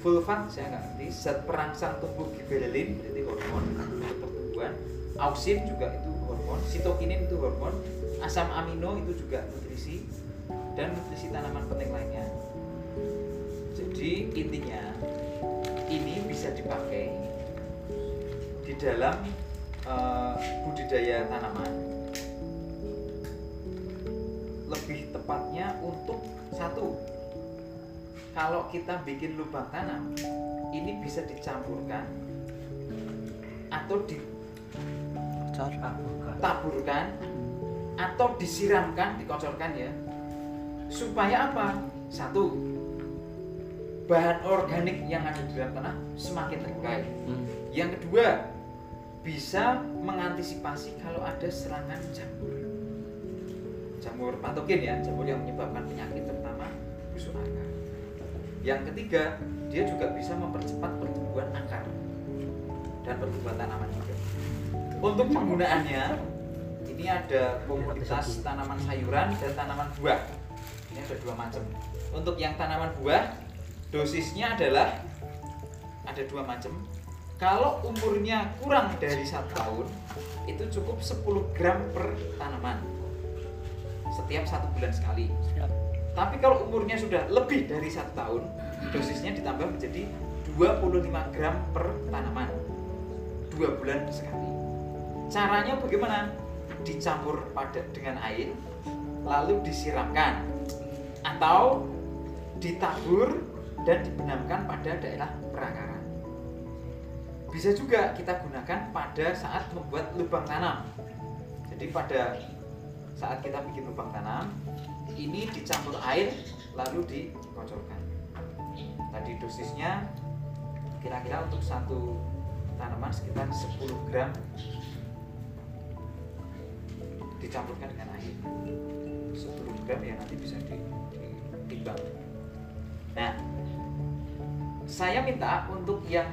vulvan saya nggak ngerti. Zat perangsang tumbuh gibberellin berarti hormon untuk pertumbuhan auksin juga itu hormon. Sitokinin itu hormon. Asam amino itu juga nutrisi. Dan nutrisi tanaman penting lainnya. Jadi intinya ini bisa dipakai di dalam eh, budidaya tanaman kalau kita bikin lubang tanam ini bisa dicampurkan atau ditaburkan atau disiramkan dikocorkan ya. Supaya apa? Satu bahan organik yang ada di dalam tanah semakin terurai Hmm. yang kedua bisa mengantisipasi kalau ada serangan jamur. Jamur patogen ya jamur yang menyebabkan penyakit terutama busuk akar yang ketiga dia juga bisa mempercepat pertumbuhan akar dan pertumbuhan tanaman juga. Untuk penggunaannya ini ada komoditas tanaman sayuran dan tanaman buah. Ini ada dua macam. Untuk yang tanaman buah dosisnya adalah ada dua macam. Kalau umurnya kurang dari satu tahun itu cukup 10 gram per tanaman. Setiap satu bulan sekali. Tapi kalau umurnya sudah lebih dari satu tahun dosisnya ditambah menjadi 25 gram per tanaman. Dua bulan sekali. Caranya bagaimana? Dicampur pada dengan air lalu disiramkan atau ditabur dan dibenamkan pada daerah perakaran bisa juga kita gunakan pada saat membuat lubang tanam. Jadi pada saat kita bikin lubang tanam ini dicampur air lalu dikocorkan tadi dosisnya kira-kira untuk satu tanaman sekitar 10 gram dicampurkan dengan air. 10 gram ya nanti bisa di- ditimbang. Nah saya minta untuk yang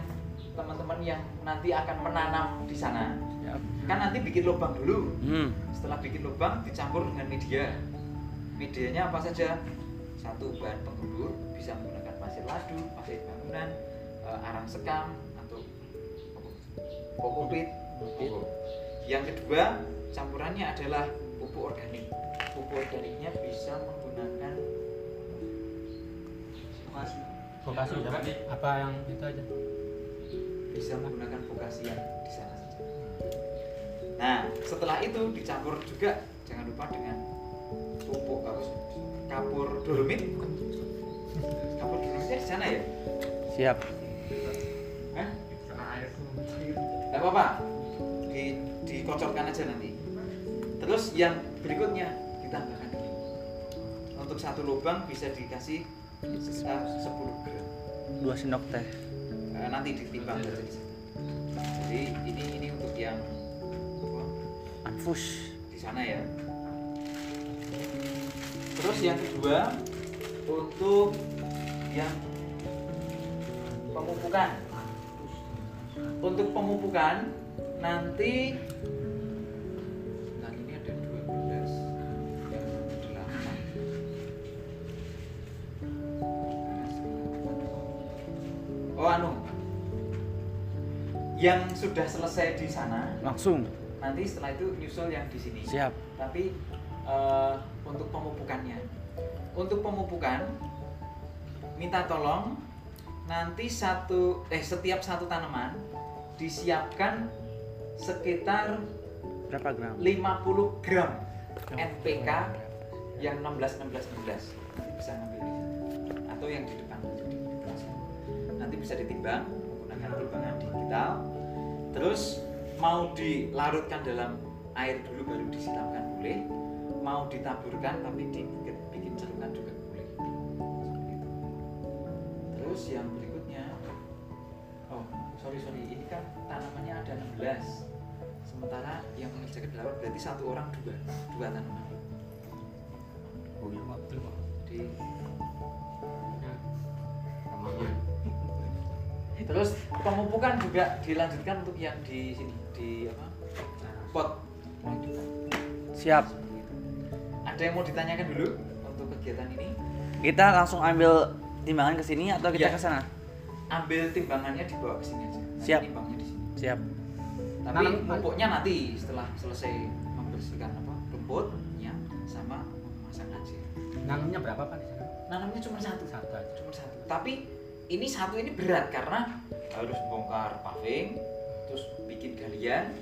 teman-teman yang nanti akan menanam di sana kan nanti bikin lubang dulu. Hmm. setelah bikin lubang dicampur dengan media medianya apa saja? Satu bahan penggembur bisa menggunakan pasir ladu pasir bangunan eh, arang sekam atau kokopit yang kedua campurannya adalah pupuk organik. Pupuk organiknya bisa menggunakan Vokasi. Apa yang itu aja? bisa menggunakan vokasi yang di sana saja. Nah, setelah itu dicampur juga jangan lupa dengan pupuk apa kapur dolomit. Kapur dolomitnya di sana ya? Siap. Hah? Gak apa-apa. Di dikocorkan aja nanti. Terus yang berikutnya ditambahkan. Untuk satu lubang bisa dikasih sekitar 10 gram. Dua sendok teh. Eh, nanti ditimbang sana. Jadi ini ini untuk yang apa, Anfus. di sana ya. Terus yang kedua untuk yang pemupukan. Untuk pemupukan nanti nah ini ada 12 yang 8. Oh anu. Yang sudah selesai di sana Langsung. nanti setelah itu nyusul yang di sini Siap. tapi eh, untuk pemupukannya. Untuk pemupukan minta tolong nanti satu eh setiap satu tanaman disiapkan sekitar Berapa gram? 50 gram NPK yang 16 16 16 nanti bisa ngambil di atau yang di depan. Nanti bisa ditimbang menggunakan timbangan digital. Terus mau dilarutkan dalam air dulu baru disiramkan boleh mau ditaburkan tapi dibikin bikin cerukan juga boleh Seperti itu. terus yang berikutnya oh sorry sorry ini kan tanamannya ada 16 sementara yang mengerjakan laut berarti satu orang dua dua tanaman Oh iya waktu pak. di Namanya. terus pemupukan juga dilanjutkan untuk yang di sini di apa pot Siap. Ada yang mau ditanyakan dulu untuk kegiatan ini Kita langsung ambil timbangan ke sini atau kita Iya. ke sana? ambil timbangannya dibawa ke sini aja. Nanti Siap. Timbangnya di sini. Siap. Tapi Nanam- pupuknya nanti setelah selesai membersihkan apa rumputnya sama memasang aja. Nanamnya berapa Pak di sana? Nanamnya cuma satu, Satu aja. cuma satu. Tapi ini satu ini berat karena harus bongkar paving, terus bikin galian.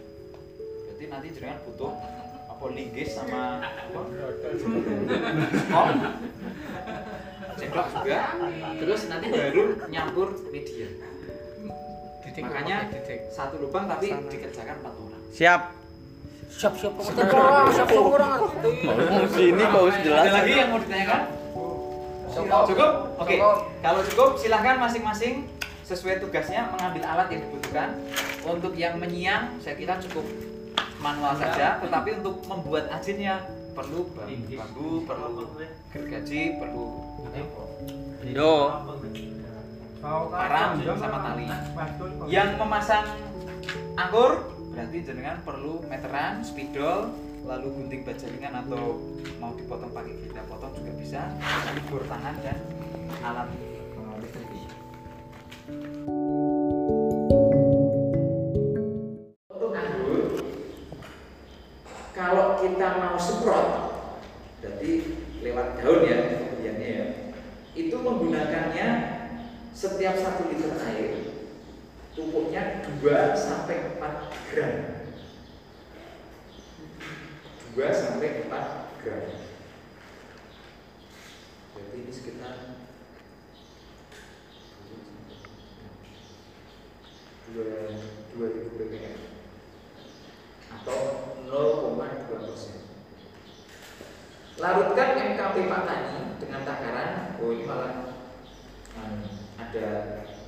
Berarti nanti jenengan butuh apa linggis sama apa? Kom, sendok juga. Terus nanti baru nyampur media. Makanya satu lubang tapi Sana. dikerjakan empat orang. Siap. Siap siap orang, siap siap orang. Sini harus jelas. Ada lagi yang mau ditanyakan? Cukup. Cukup? Oke. Cukup. Kalau cukup silahkan masing-masing sesuai tugasnya mengambil alat yang dibutuhkan. Untuk yang menyiang saya kira cukup manual saja, tetapi untuk membuat ajinnya perlu bambu, perlu gergaji, perlu Do. parang sama tali. Yang memasang angkur berarti jenengan perlu meteran, spidol, lalu gunting bajaringan atau mau dipotong pakai kita potong juga bisa, libur tangan dan alat listrik. Kalau kita mau semprot, berarti lewat daun ya pemberiannya ya, itu menggunakannya setiap satu liter air pupuknya 2 sampai 4 gram. 2 sampai 4 gram. Berarti ini sekitar 2 2000 ppm atau 0,2 persen larutkan MKP Pak Tani dengan takaran oh ini malah anu, ada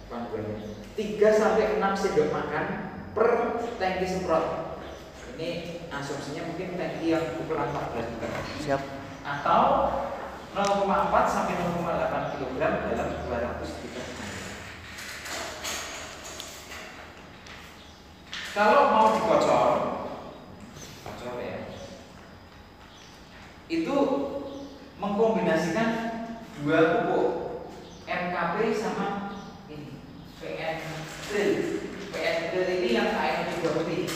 panduannya 3 sampai 6 sendok makan per tangki semprot ini asumsinya mungkin tangki yang ukuran 14 liter Siap. atau 0,4 sampai 0,8 kg dalam 200 liter. Kalau mau dikocor, kocor ya, itu mengkombinasikan dua pupuk MKP sama ini PN Drill. PN Drill ini yang air juga putih.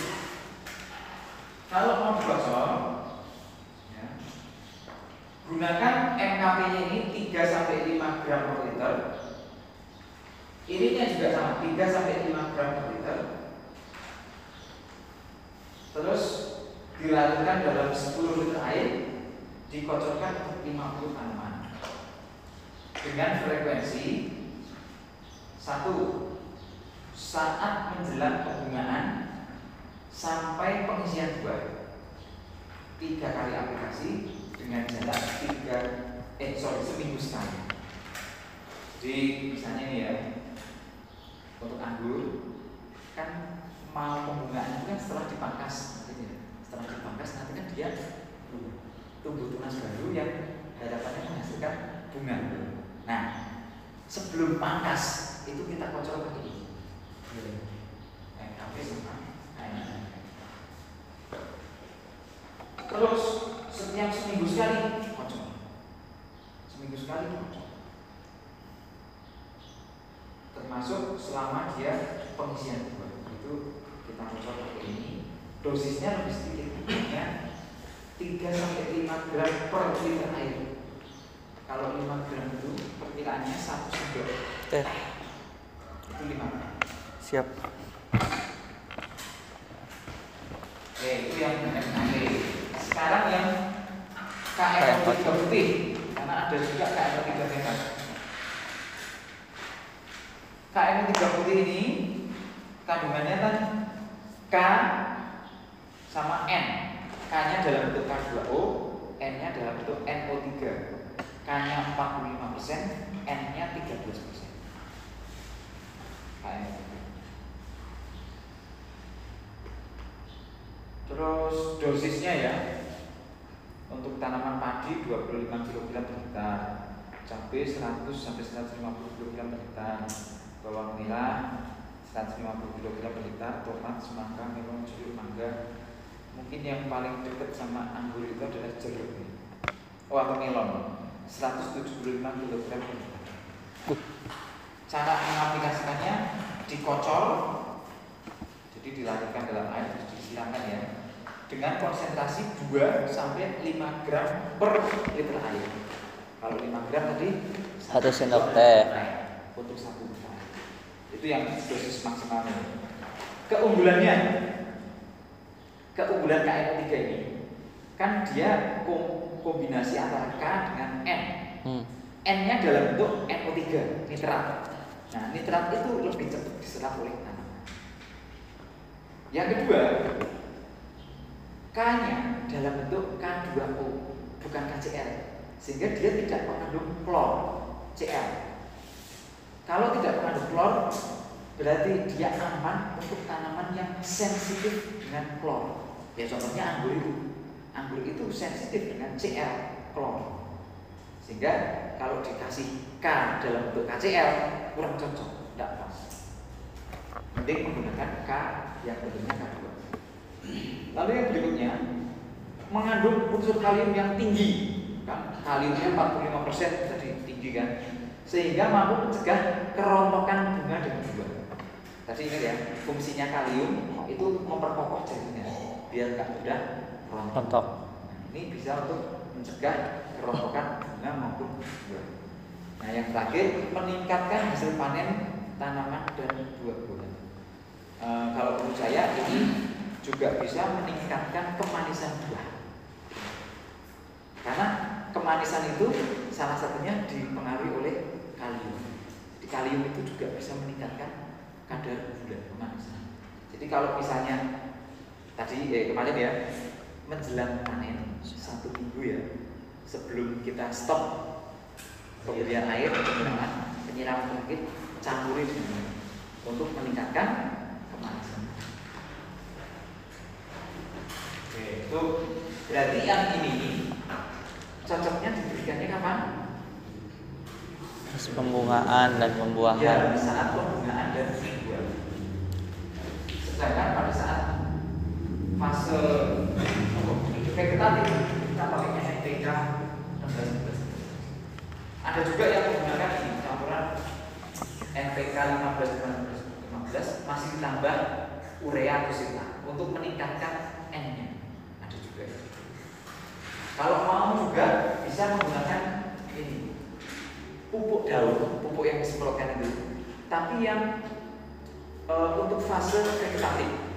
Kalau mau dikocor, ya, gunakan MKP-nya ini 3 sampai 5 gram per liter. Ininya juga sama, 3 sampai 5 gram per liter. Terus dilarutkan dalam 10 liter air, dikocorkan untuk 50 tanaman. Dengan frekuensi satu saat menjelang pembungaan sampai pengisian buah tiga kali aplikasi dengan jarak tiga eh sorry seminggu sekali jadi misalnya ini ya untuk anggur kan mau pembungaan itu kan setelah dipangkas setelah dipangkas nanti kan dia tumbuh tunas baru yang harapannya menghasilkan bunga nah sebelum pangkas itu kita kocor pakai ini. Terus setiap seminggu sekali kocok. Seminggu sekali kocok. Termasuk selama dia pengisian buah itu kita kocok pakai ini. Dosisnya lebih sedikit, ya 3 sampai 5 gram per liter air. Kalau 5 gram itu perkiraannya satu sendok Teh. itu 5 gram. Siap. Oke, itu yang MKP. Sekarang yang KM putih, karena ada juga KM tiga merah. KM tiga putih ini kandungannya kan K sama N. K-nya dalam bentuk K2O, N-nya dalam bentuk NO3. K-nya 45%, N-nya 13%. KM Terus dosisnya ya untuk tanaman padi 25 kg per hektar, cabai 100 sampai 150 kg per hektar, bawang merah 150 kg per hektar, tomat, semangka, melon, jeruk, mangga. Mungkin yang paling dekat sama anggur itu adalah jeruk. Oh atau melon. 175 kg cara mengaplikasikannya dikocor jadi dilahirkan dalam air terus disiramkan ya dengan konsentrasi 2 sampai 5 gram per liter air. Kalau 5 gram tadi Satu sendok teh. untuk satu itu yang dosis maksimalnya. Keunggulannya keunggulan KNO3 ini kan dia kom- kombinasi antara K dengan N Hmm. N-nya dalam bentuk NO3 nitrat. Nah, nitrat itu lebih cepat diserap oleh tanaman. Yang kedua, K-nya dalam bentuk K2O, bukan KCl, sehingga dia tidak mengandung klor, Cl. Kalau tidak mengandung klor, berarti dia aman untuk tanaman yang sensitif dengan klor. Ya contohnya anggur itu. Anggur itu sensitif dengan Cl, klor. Sehingga kalau dikasih K dalam bentuk KCl kurang cocok, tidak pas. Mending menggunakan K yang bentuknya K2. Lalu yang berikutnya mengandung unsur kalium yang tinggi, kan? Kaliumnya 45% tadi tinggi kan, sehingga mampu mencegah kerontokan bunga dan buah. Tadi ingat ya, fungsinya kalium itu memperkokoh jaringan biar nggak mudah rontok. Rontok. Ini bisa untuk mencegah kerontokan bunga maupun buah. Nah, yang terakhir meningkatkan hasil panen tanaman dan buah-buahan. E, kalau menurut saya ini juga bisa meningkatkan kemanisan buah. Karena kemanisan itu salah satunya dipengaruhi oleh kalium. Jadi kalium itu juga bisa meningkatkan kadar gula kemanisan. Jadi kalau misalnya tadi eh, kemarin ya menjelang panen satu minggu ya sebelum kita stop pemberian air penyiraman penyiraman terakhir campuri dengan air untuk meningkatkan kemanisan. Oke, itu berarti yang ini cocoknya diberikannya kapan? Terus pembungaan dan Ya, pembuahan. saat pembungaan dan pembuahan. Sedangkan pada saat fase vegetatif kita pakainya NPK 16 Ada juga yang menggunakan ini campuran NPK 15 15 masih ditambah urea atau silta untuk meningkatkan N-nya. Ada juga. Kalau mau juga bisa menggunakan ini pupuk daun, pupuk yang disemprotkan itu. Tapi yang e, untuk fase vegetatif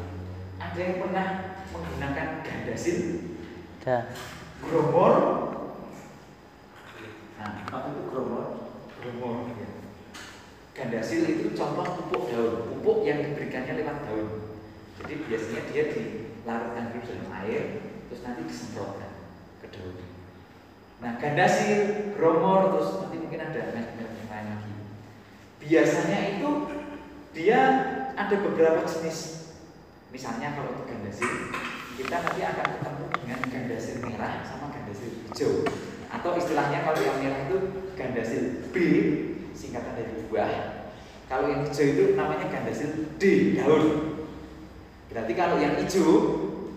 ada yang pernah menggunakan gandasil, Dah. gromor. Nah, apa itu gromor? Gromor. Ya. Gandasil itu contoh pupuk daun, pupuk yang diberikannya lewat daun. Jadi biasanya dia dilarutkan dulu dalam air, terus nanti disemprotkan ke daun. Nah, gandasil, gromor, terus nanti mungkin ada merek-merek yang lain lagi. Biasanya itu dia ada beberapa jenis. Misalnya kalau untuk gandasil, kita nanti akan ketemu dengan gandasil merah sama gandasil hijau. Atau istilahnya kalau yang merah itu gandasil B, singkatan dari buah. Kalau yang hijau itu namanya gandasil D, daun. Berarti kalau yang hijau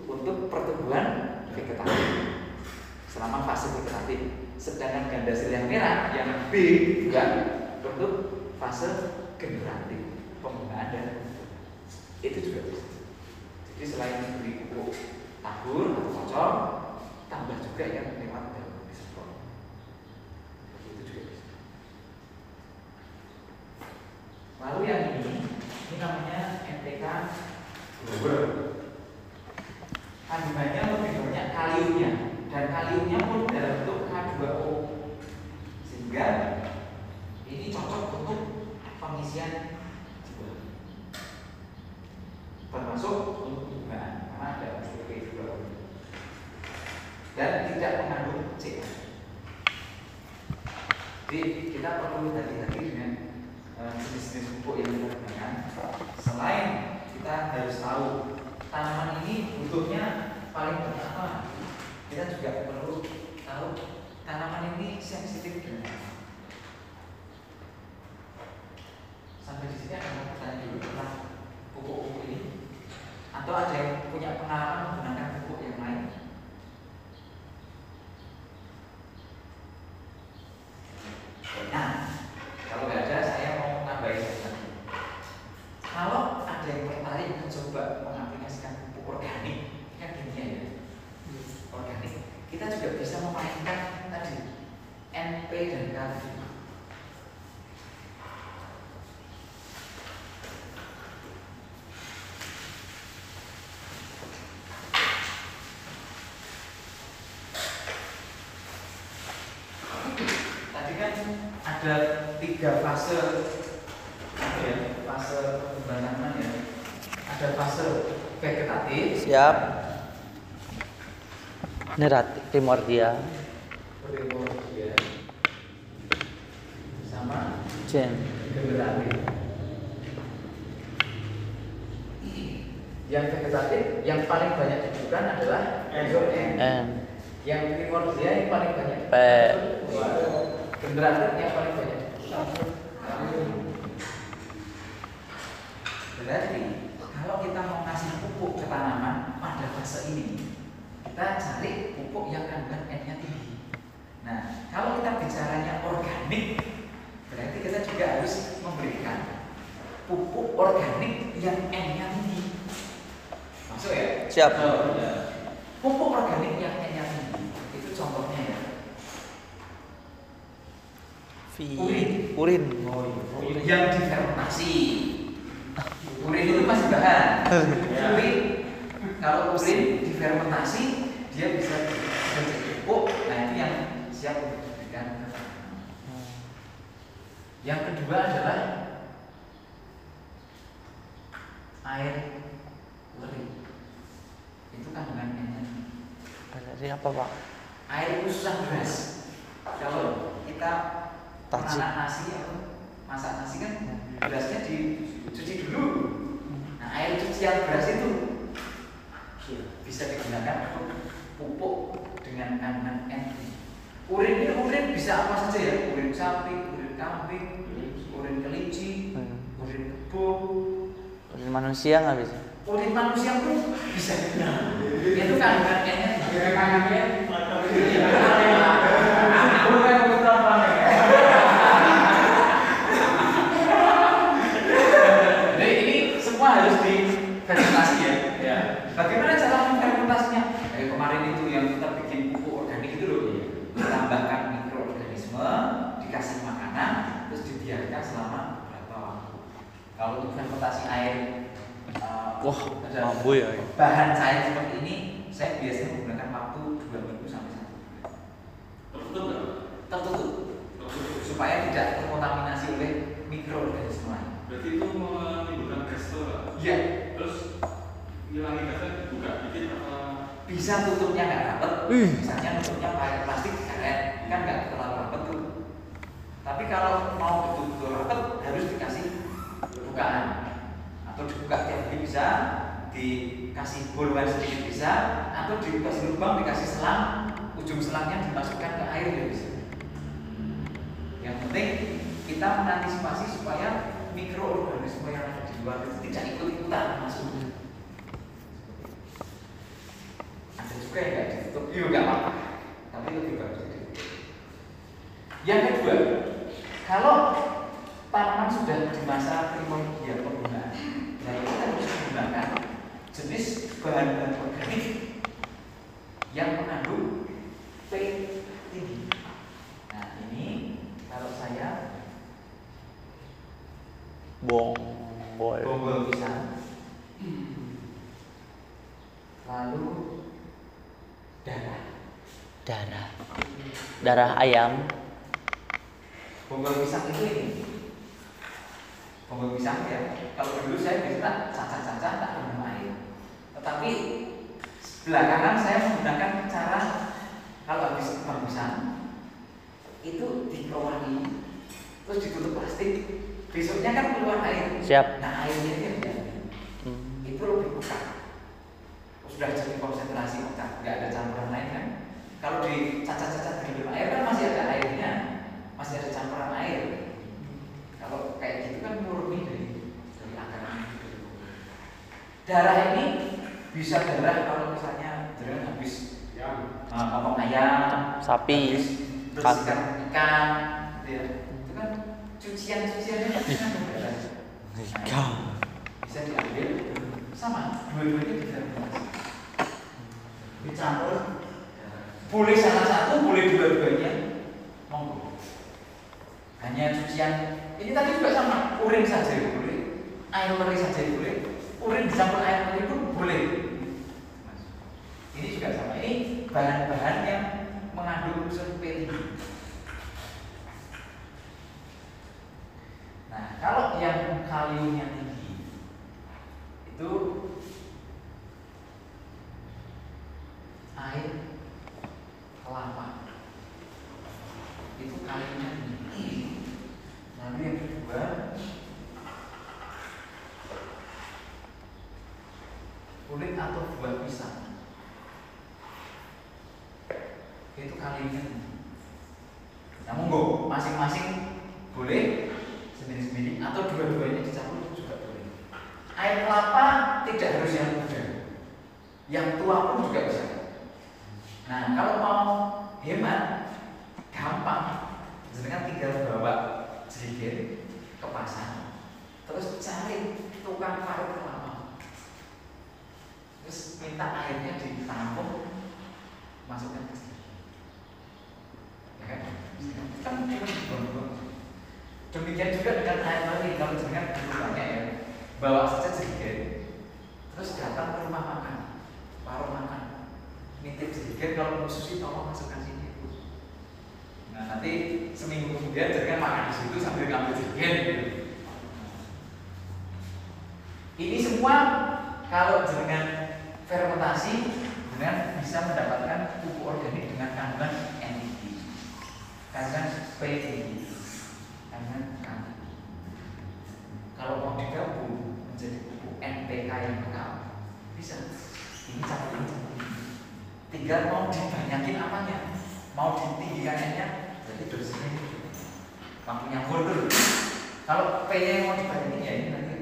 untuk pertumbuhan vegetatif selama fase vegetatif. Sedangkan gandasil yang merah yang B juga untuk fase generatif pembungaan dan itu juga bisa. Jadi selain diberi pupuk tabur atau kocor, tambah juga yang lewat daun disemprot. Itu juga bisa. Lalu yang ini, ini namanya NPK Grower. Kandungannya lebih banyak kaliumnya dan kaliumnya pun dalam bentuk K2O sehingga ini cocok untuk pengisian termasuk untuk pembungaan karena ada unsur K2O dan tidak mengandung C. Jadi kita perlu hati-hati dengan eh, jenis-jenis pupuk yang kita gunakan. Selain kita harus tahu tanaman ini butuhnya paling banyak apa kita juga perlu tahu tanaman ini sensitif dengan apa. Sampai di sini ada yang bertanya dulu tentang pupuk-pupuk ini, atau ada yang punya pengalaman menggunakan pupuk yang lain? Nah kalau nggak ada saya mau nambahin lagi. Kalau ada yang tertarik mencoba mengaplikasikan pupuk organik kan gini ya? Iya. Organik. Kita juga bisa memainkan tadi NP dan K. tiga fase ya fase perkembangan ya ada fase vegetatif Siap. Neratif primordial. primordial sama Jen. vegetatif yang vegetatif yang paling banyak dibutuhkan adalah N N. yang primordial yang paling banyak P. generatif yang paling banyak berarti kalau kita mau ngasih pupuk ke tanaman pada fase ini kita cari pupuk yang kandungan N nya tinggi nah kalau kita bicaranya organik berarti kita juga harus memberikan pupuk organik yang N nya tinggi masuk ya Siap. Oh, ya. pupuk organik yang N nya tinggi itu contohnya ya V. Urin. Urin. yang difermentasi urin itu masih bahan urin kalau urin difermentasi dia bisa menjadi pupuk nah itu yang siap untuk diberikan ke yang kedua adalah air leri itu kandungan N-nya Dari apa pak? air itu susah beras kalau kita Tajik. masak nasi atau masak nasi kan berasnya dicuci dulu. Nah air cucian beras itu bisa digunakan untuk pupuk dengan kandungan N urin ini urin bisa apa saja ya? Urin sapi urin kambing urin kelinci Hmm. urin kebo Urin manusia nggak bisa. urin manusia pun bisa. Itu kandungan N nya Jadi ini semua harus difermentasi ya. Bagaimana cara fermentasinya? Kayak kemarin itu yang kita bikin pupuk organik itu loh. Ditambahkan mikroorganisme, dikasih makanan, terus dibiarkan selama berapa waktu. Kalau untuk fermentasi air eh, Wah, ada mampu ya. bahan cair seperti ini, saya biasanya menggunakan waktu dua minggu sampai satu bulan. Tertutup supaya tidak terkontaminasi oleh mikroorganisme lain. Berarti itu menimbulkan Pak? Iya, Terus ngilangin gasnya dibuka dikit apa? bisa tutupnya nggak rapet, Ih. misalnya tutupnya pakai plastik karet, kan nggak terlalu rapet tuh. Tapi kalau mau betul-betul rapet harus dikasih bukaan atau dibuka tiap hari bisa, dikasih bolongan sedikit bisa, atau dikasih lubang dikasih selang, ujung selangnya dimasukkan ke air ya bisa. Yang penting kita mengantisipasi supaya mikroorganisme yang ada di luar itu tidak ikut-ikutan masuk. Ada juga yang nggak ditutup, iya nggak apa-apa, tapi lebih bagus. Yang kedua, kalau tanaman sudah di masa primordial penggunaan, nah kita harus menggunakan jenis bahan-bahan organik yang mengandung P tinggi. Nah ini kalau saya Bong. Boy. bonggol pisang, lalu darah. Darah. Darah ayam. Bonggol pisang itu ini. Bonggol pisang ya. Kalau dulu saya bisa cacah-cacah tak Tetapi belakangan saya menggunakan cara kalau habis pisang itu dikeluarin. Terus ditutup plastik. Besoknya kan keluar air. Siap. nah airnya ini ada Hmm. itu lebih buka sudah jadi konsentrasi otak. Nggak ada campuran lain kan? Kalau dicacat-cacat di dalam air kan masih ada airnya. Masih ada campuran air. Kalau kayak gitu kan murni dari dari akarnya. Darah ini bisa darah kalau misalnya darah habis. Uh, potong ayam Sapi. habis bersihkan ikan gitu ya. Itu kan cucian-cuciannya kan kan darah Ikan. bisa diambil. Sama dua-duanya difermentasi dicampur. Boleh salah satu boleh dua-duanya. Monggo. Hanya cucian. Ini tadi juga sama urin saja boleh air leri saja boleh. Urin dicampur air leri pun boleh ini juga sama. Ini bahan-bahan yang mengandung unsur P3. Nah, kalau yang kaliumnya tinggi itu air kelapa itu kaliumnya tinggi. Nah, Lalu yang kedua kulit atau buah pisang itu kalinya tinggi namun go masing-masing boleh sendiri-sendiri atau dua-duanya dicampur juga boleh. Air kelapa tidak harus yang muda. Yang tua pun juga bisa. Nah kalau mau hemat gampang. Jenengan tinggal bawa jerigen ke pasar terus cari tukang parut kelapa. Terus minta airnya ditampung masukkan ke sini ya kan kan cuma dibuang-buang demikian juga dengan air mani kalau jenengan banyak ya bawa saja jerigen terus datang ke rumah makan warung makan. Nitip jerigen kalau mau sushi tolong masukkan sini. Nah nanti seminggu kemudian jenengan makan di situ sambil ngambil gitu. ini semua kalau jenengan fermentasi dengan bisa mendapatkan pupuk organik dengan kandungan NPK kandungan P tinggi kandungan K kalau mau digabung menjadi pupuk NPK yang kekal bisa. Ini campur ini campur ini. Tinggal mau dibanyakin apanya? Mau ditinggikannya? Berarti dosisnya ini. Waktunya mundur kalau P nya mau dibanyakin ya ini nanti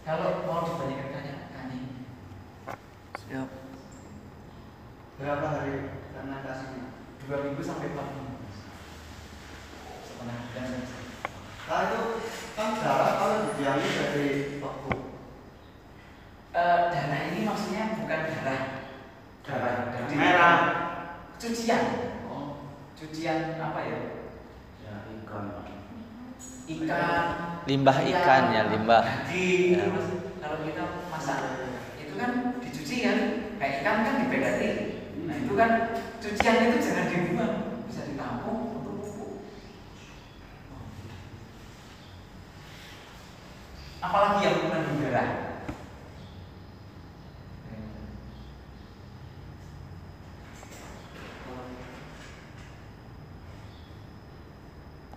kalau mau dibanyakin kanya kanya Siap. Berapa hari fermentasinya? Dua minggu sampai empat minggu setengah bulan selesai. Nah itu kan darah kalau didiami dari beku. Eh, darah ini maksudnya bukan darah darah dari Merah. cucian Oh, cucian apa ya ya ikan. ikan Limbah ikan ya, limbah. daging Ya. kalau kita masak itu kan dicuci kan kayak ikan kan dibedati nah itu kan cucian itu jangan dibuang bisa ditampung untuk pupuk apalagi yang mengandung darah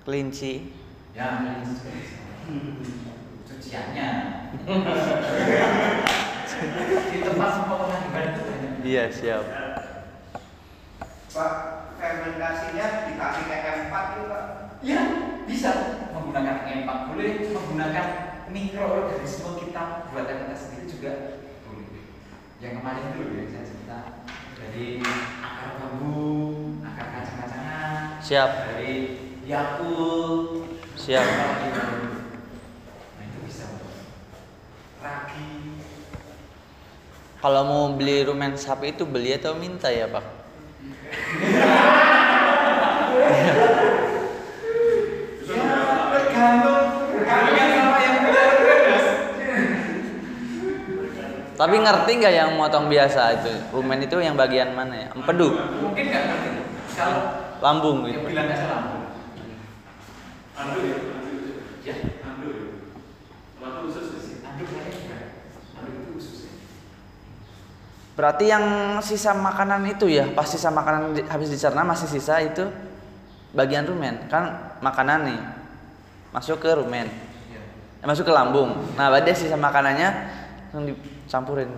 Kelinci. ya ini cuciannya di tempat pemotongan hewan itu banyak Iya, siap. Pak, fermentasinya dikasih ke M4 itu Pak. Ya, bisa menggunakan empat boleh, menggunakan mikroorganisme kita buatan kita sendiri juga boleh. Yang kemarin dulu ya saya cerita dari akar bambu, akar kacang-kacangan, Siap. dari yakul, Siap. baru. Nah itu bisa. Ragi, Kalau mau beli rumen sapi itu beli atau minta ya, Pak? Tapi ngerti nggak yang motong biasa itu? Rumen itu yang bagian mana ya? Empedu, Mungkin nggak ngerti. Kalau lambung yang gitu. bilang aja lambung. Andu ya, andu ya. Ya, Andu ya khusus ya. anduk kayaknya enggak. Anduk itu khusus ya. Berarti yang sisa makanan itu ya, pas sisa makanan di- habis dicerna masih sisa itu bagian rumen. Kan makanan nih masuk ke rumen, eh, masuk ke lambung. Nah, berarti sisa makanannya langsung dicampurin.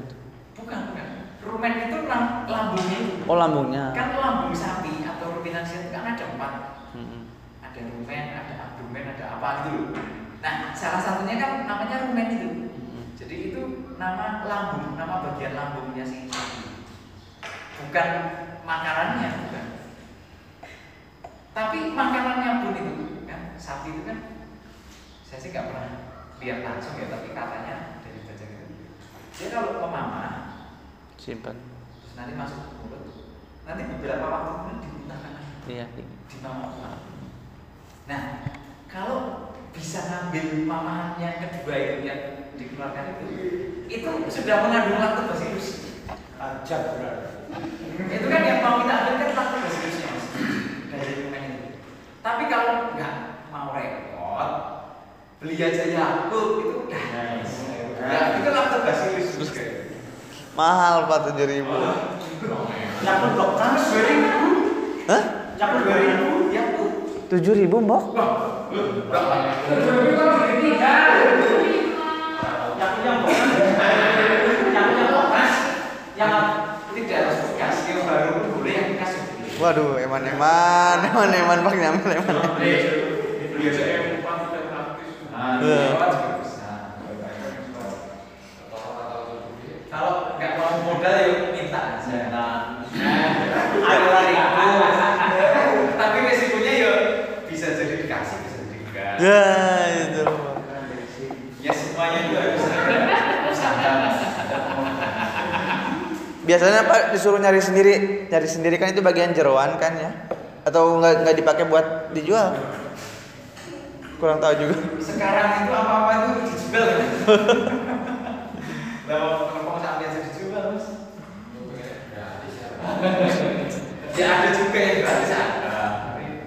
Bukan, bukan. Rumen itu lam- lambungnya itu. Oh, lambungnya. Kan lambung sapi atau ruminansia kan ada empat. Mm-mm. Ada rumen, ada abdomen, ada apa gitu. Nah, salah satunya kan namanya rumen itu. Mm-mm. Jadi itu nama lambung, nama bagian lambungnya si sapi. Bukan makanannya, bukan. Tapi makanannya pun itu kan sapi itu kan saya sih nggak pernah lihat langsung ya, tapi katanya dari baca gitu. Dia kalau pemamah Simpan. terus nanti masuk ke mulut, nanti beberapa waktu kemudian dimuntahkan lagi Iya. di mama Nah, kalau bisa ngambil mamahan yang kedua itu yang dikeluarkan itu, itu sudah mengandung lactobacillus. Ajab berarti. itu kan yang mau kita ambil kan lactobacillusnya mas dari rumen itu. Tapi kalau nggak mau repot, beli aja Yakult itu udah nah, itu kan lactobacillus Mahal Pak 7000. Yakult dokter. dua ribu Hah? Yakult dua ribu Yakult 7000, Mbok? Yakult yang dokter. Yakult yang dokter. Yang tidak harus bekas yang baru boleh yang bekas juga boleh. Waduh, eman-eman, eman-eman Pak nyamil eman. Kalau nggak mau modal ya minta aja. Nah, ada lari Tapi resikonya ya bisa jadi dikasih, bisa jadi enggak. Ya, itu. Ya semuanya juga harus ada usaha. Biasanya Pak disuruh nyari sendiri, nyari sendiri kan itu bagian jeroan kan ya? Atau nggak nggak dipakai buat dijual? Kurang tahu juga. Sekarang itu apa-apa itu dijual kan? Dijual mas? Ya ada juga yang gratis.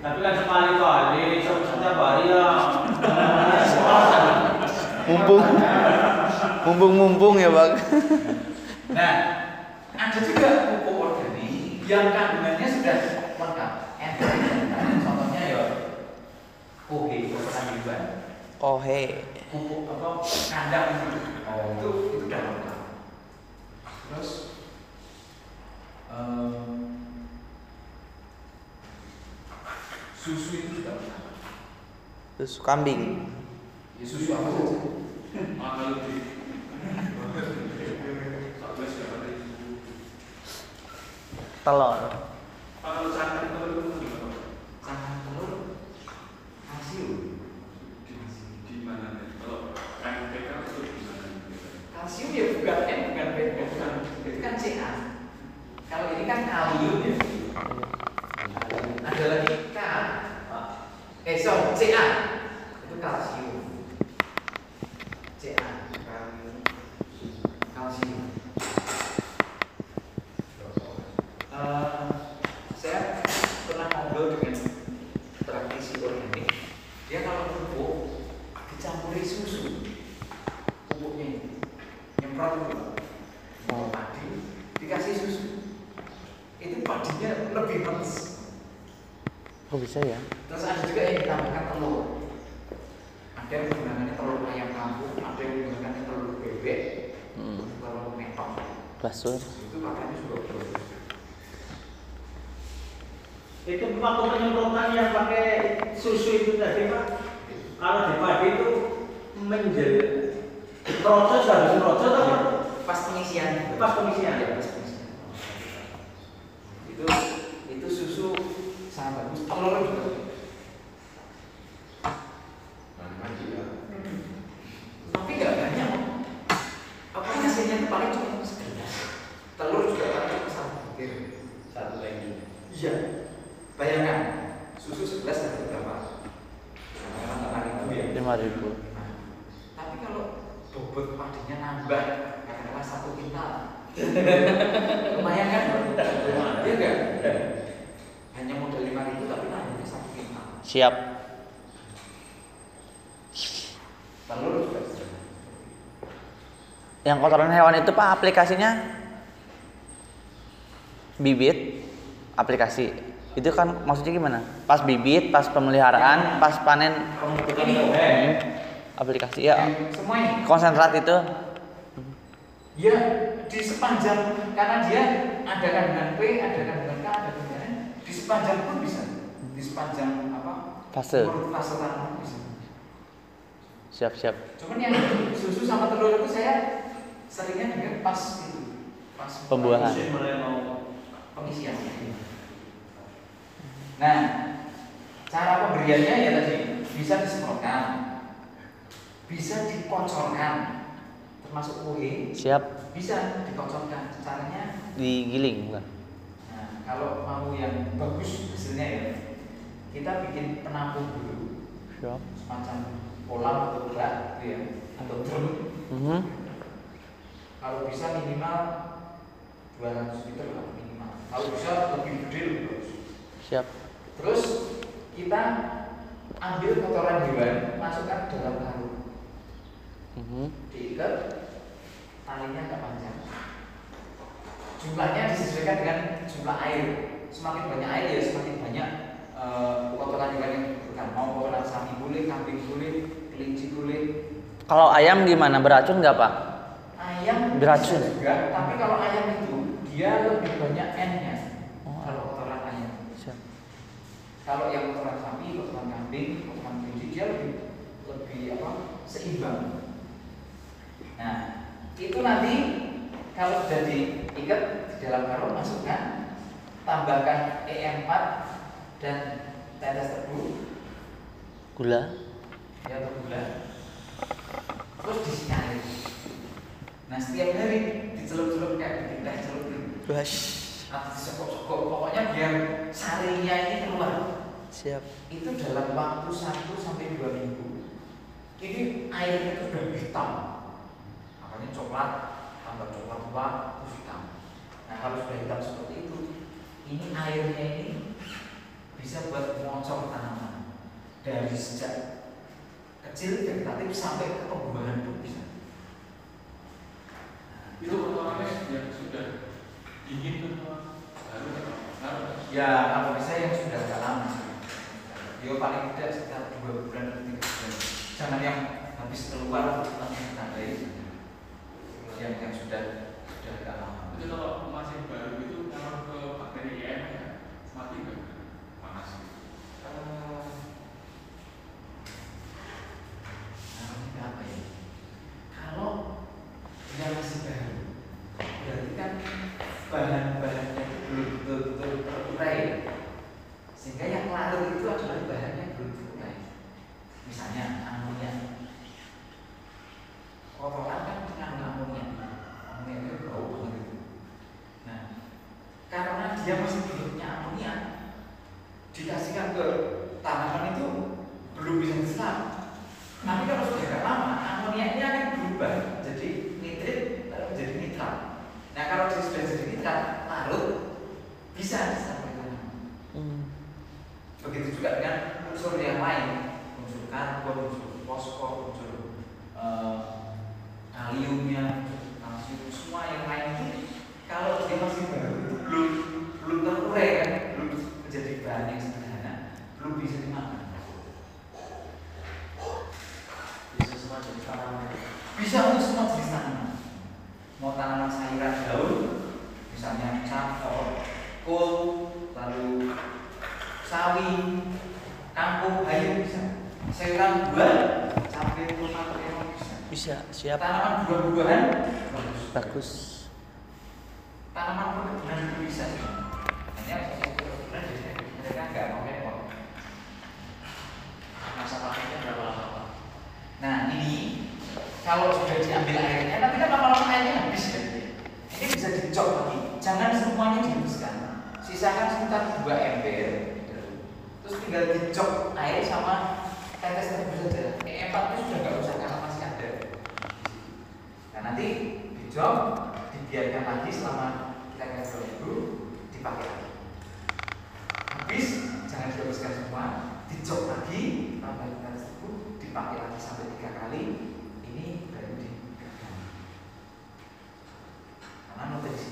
Tapi kan sekali-kali setiap hari ya. Mumpung, mumpung mumpung ya bang. Nah, ada juga pupuk organik yang kandungannya sudah lengkap. Contohnya ya kohe, pupuk sayuran, Kohe. pupuk apa kandang itu. Itu itu udah lengkap. Terus em, susu itu juga lengkap. Terus kambing. Ya, susu apa saja. Mahal di. Satu berapa ribu. Telur. Kalau cangkang telur itu berapa? Sangat telur kalsium. Di di mana nih? Kalau NPK itu di mana? Kalsium ya bukan N bukan B bukan itu kan Ca. Kalau ini kan kalium ya. Ada lagi K. Eh sorry Ca itu kalsium. Ca kalsium. Eh, saya pernah ngobrol dengan praktisi organik. Dia kalau pupuk dicampuri susu pupuknya ini nyemprot itu mau padi dikasih susu itu manis Kok bisa ya? terus ada juga yang ditambahkan telur ada yang menggunakan telur ayam kampung ada yang menggunakan telur bebek Hmm. telur metok Basur. itu makanya juga berbeda Itu waktu penyemprotan yang pakai susu itu tadi pak. Kalau di padi itu menjel. Proses harus proses apa? pas pengisian Pas pengisian. ya pas pengisian itu sangat bagus telur juga tapi nggak banyak apa hasilnya itu paling cuma segelas telur juga paling cuma satu butir satu lagi iya bayangkan susu segelas harga berapa lima ribu ya Lima ribu. Nah, tapi kalau bobot padinya nambah katakanlah satu kintal lumayan kan iya enggak hanya modal lima ribu tapi nambahnya satu kintal Siap. Yang kotoran hewan itu Pak aplikasinya? Bibit aplikasi. Itu kan maksudnya gimana? Pas bibit, pas pemeliharaan, pas panen. Hmm, aplikasi ya. Semua ini konsentrat itu? Ya di sepanjang karena dia ada kandungan P ada kandungan K ada kandungan N di sepanjang pun bisa. Di sepanjang Fase. fase bisa siap-siap. cuman yang susu sama telur itu saya seringnya dengar pas itu pas Pembuahan. mulai mau pengisian nah cara pemberiannya ya tadi bisa disemprotkan bisa dikocorkan termasuk kue Siap bisa dikocorkan caranya digiling bukan? nah kalau mau yang bagus hasilnya ya kita bikin penampung dulu Siap. semacam kolam atau bak gitu ya atau drum Mhm. kalau bisa minimal 200 liter lah minimal kalau bisa lebih gede lebih bagus Siap. terus kita ambil kotoran hewan, masukkan dalam karung, Mhm. diikat, talinya agak panjang. Jumlahnya disesuaikan dengan jumlah air. Semakin banyak air ya semakin banyak eh, kotoran hewan yang dibutuhkan. Mau kotoran sapi boleh, kambing boleh, kelinci boleh, Kalau ayam gimana? Beracun nggak pak? ayam Beracun? juga. Tapi kalau ayam itu dia lebih banyak N-nya. Oh. Kalau kotoran ayam. Siap. Kalau yang kotoran sapi, kotoran kambing, kotoran kelinci dia lebih lebih apa seimbang. Nah itu nanti kalau sudah diikat di dalam karung masukkan, tambahkan EM4 dan tetes tebu Gula. ya atau gula, terus disinari. Nah setiap hari dicelup-celup kayak bikin teh celup gitu. Wash. atau sekok-sekok pokoknya biar sarinya ini keluar Siap. itu dalam waktu 1 sampai 2 minggu ini airnya itu sudah hitam makanya coklat tambah coklat tua terus hitam nah kalau sudah hitam seperti itu ini airnya ini bisa buat mengocor tanaman dari sejak kecil vegetatif sampai ke pembuahan pun bisa Itu kotorannya yang sudah dingin atau baru? Ya kalau bisa yang sudah agak lama. Ya paling tidak sekitar dua bulan atau tiga bulan. Jangan yang habis keluar langsung ditandai. Yang yang sudah sudah agak lama. Itu kalau masih baru itu kalau ke bakteri IM ya mati nggak? Panas. Eh, namanya apa ya? Kalau dia masih baru, berarti kan bahan-bahannya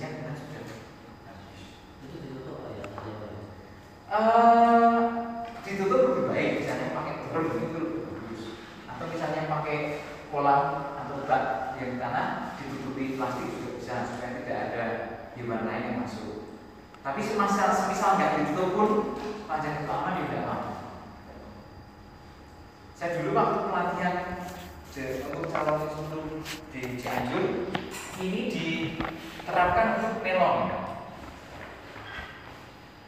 Nutrisinya kita sudah habis. Itu ditutup Pak ya? Eh, ditutup lebih baik misalnya pakai drum itu lebih bagus atau misalnya pakai kolam atau bak yang tanah ditutupi plastik juga bisa supaya tidak ada hewan lain yang masuk tapi semisal semisal nggak ditutup pun aman ya tidak apa saya dulu waktu pelatihan untuk calon instruktur di Cianjur ini diterapkan untuk melon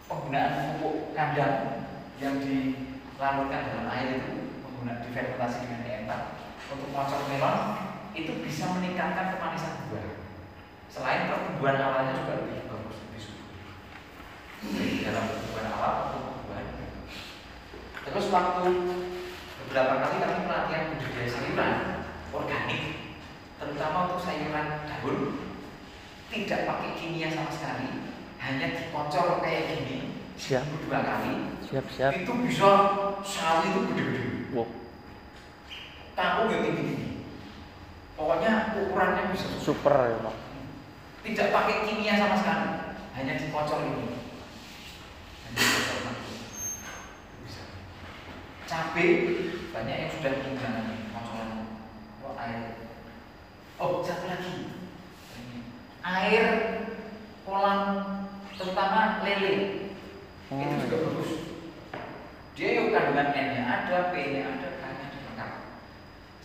penggunaan pupuk kandang yang dilarutkan dalam air itu menggunakan difermentasi dengan DM4 untuk mengocok melon itu bisa meningkatkan kemanisan buah. Selain pertumbuhan awalnya juga lebih bagus, lebih subur. Jadi dalam pertumbuhan awal pertumbuhan. Terus waktu beberapa kali kami pelatihan budidaya sayuran organik, terutama untuk sayuran daun, tidak pakai kimia sama sekali, hanya dikocor kayak gini Siap. dua kali Siap, siap. itu bisa sawi itu gede-gede Wow. Tahu yang tinggi-tinggi pokoknya ukurannya bisa Super ya, Pak. tidak pakai kimia sama sekali. Hanya dikocor ini. Hanya dikocor bisa. Cabai banyak yang sudah menggunakan kocoran oh air. Oh satu lagi. Air kolam terutama lele. Itu Oh, juga bagus. Dia yuk kandungan N nya ada P nya ada